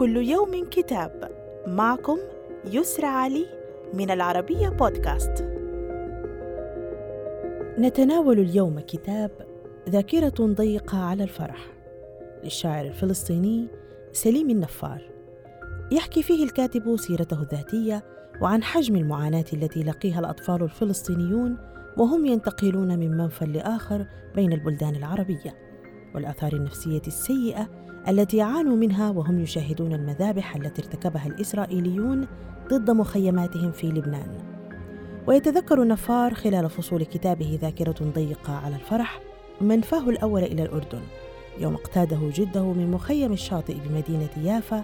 كل يوم كتاب. معكم يسرى علي من العربية بودكاست. نتناول اليوم كتاب ذاكرة ضيقة على الفرح للشاعر الفلسطيني سليم النفار. يحكي فيه الكاتب سيرته الذاتية وعن حجم المعاناة التي لقيها الأطفال الفلسطينيون وهم ينتقلون من منفى لآخر بين البلدان العربية. والآثار النفسية السيئة التي عانوا منها وهم يشاهدون المذابح التي ارتكبها الإسرائيليون ضد مخيماتهم في لبنان. ويتذكر نفار خلال فصول كتابه ذاكرة ضيقة على الفرح منفاه الأول إلى الأردن يوم اقتاده جده من مخيم الشاطئ بمدينة يافا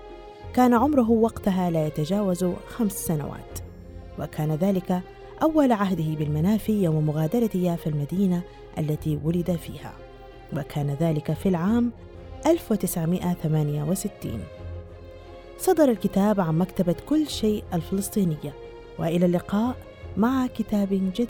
كان عمره وقتها لا يتجاوز خمس سنوات. وكان ذلك أول عهده بالمنافي يوم مغادرة يافا المدينة التي ولد فيها. وكان ذلك في العام 1968 صدر الكتاب عن مكتبة كل شيء الفلسطينية وإلى اللقاء مع كتاب جديد.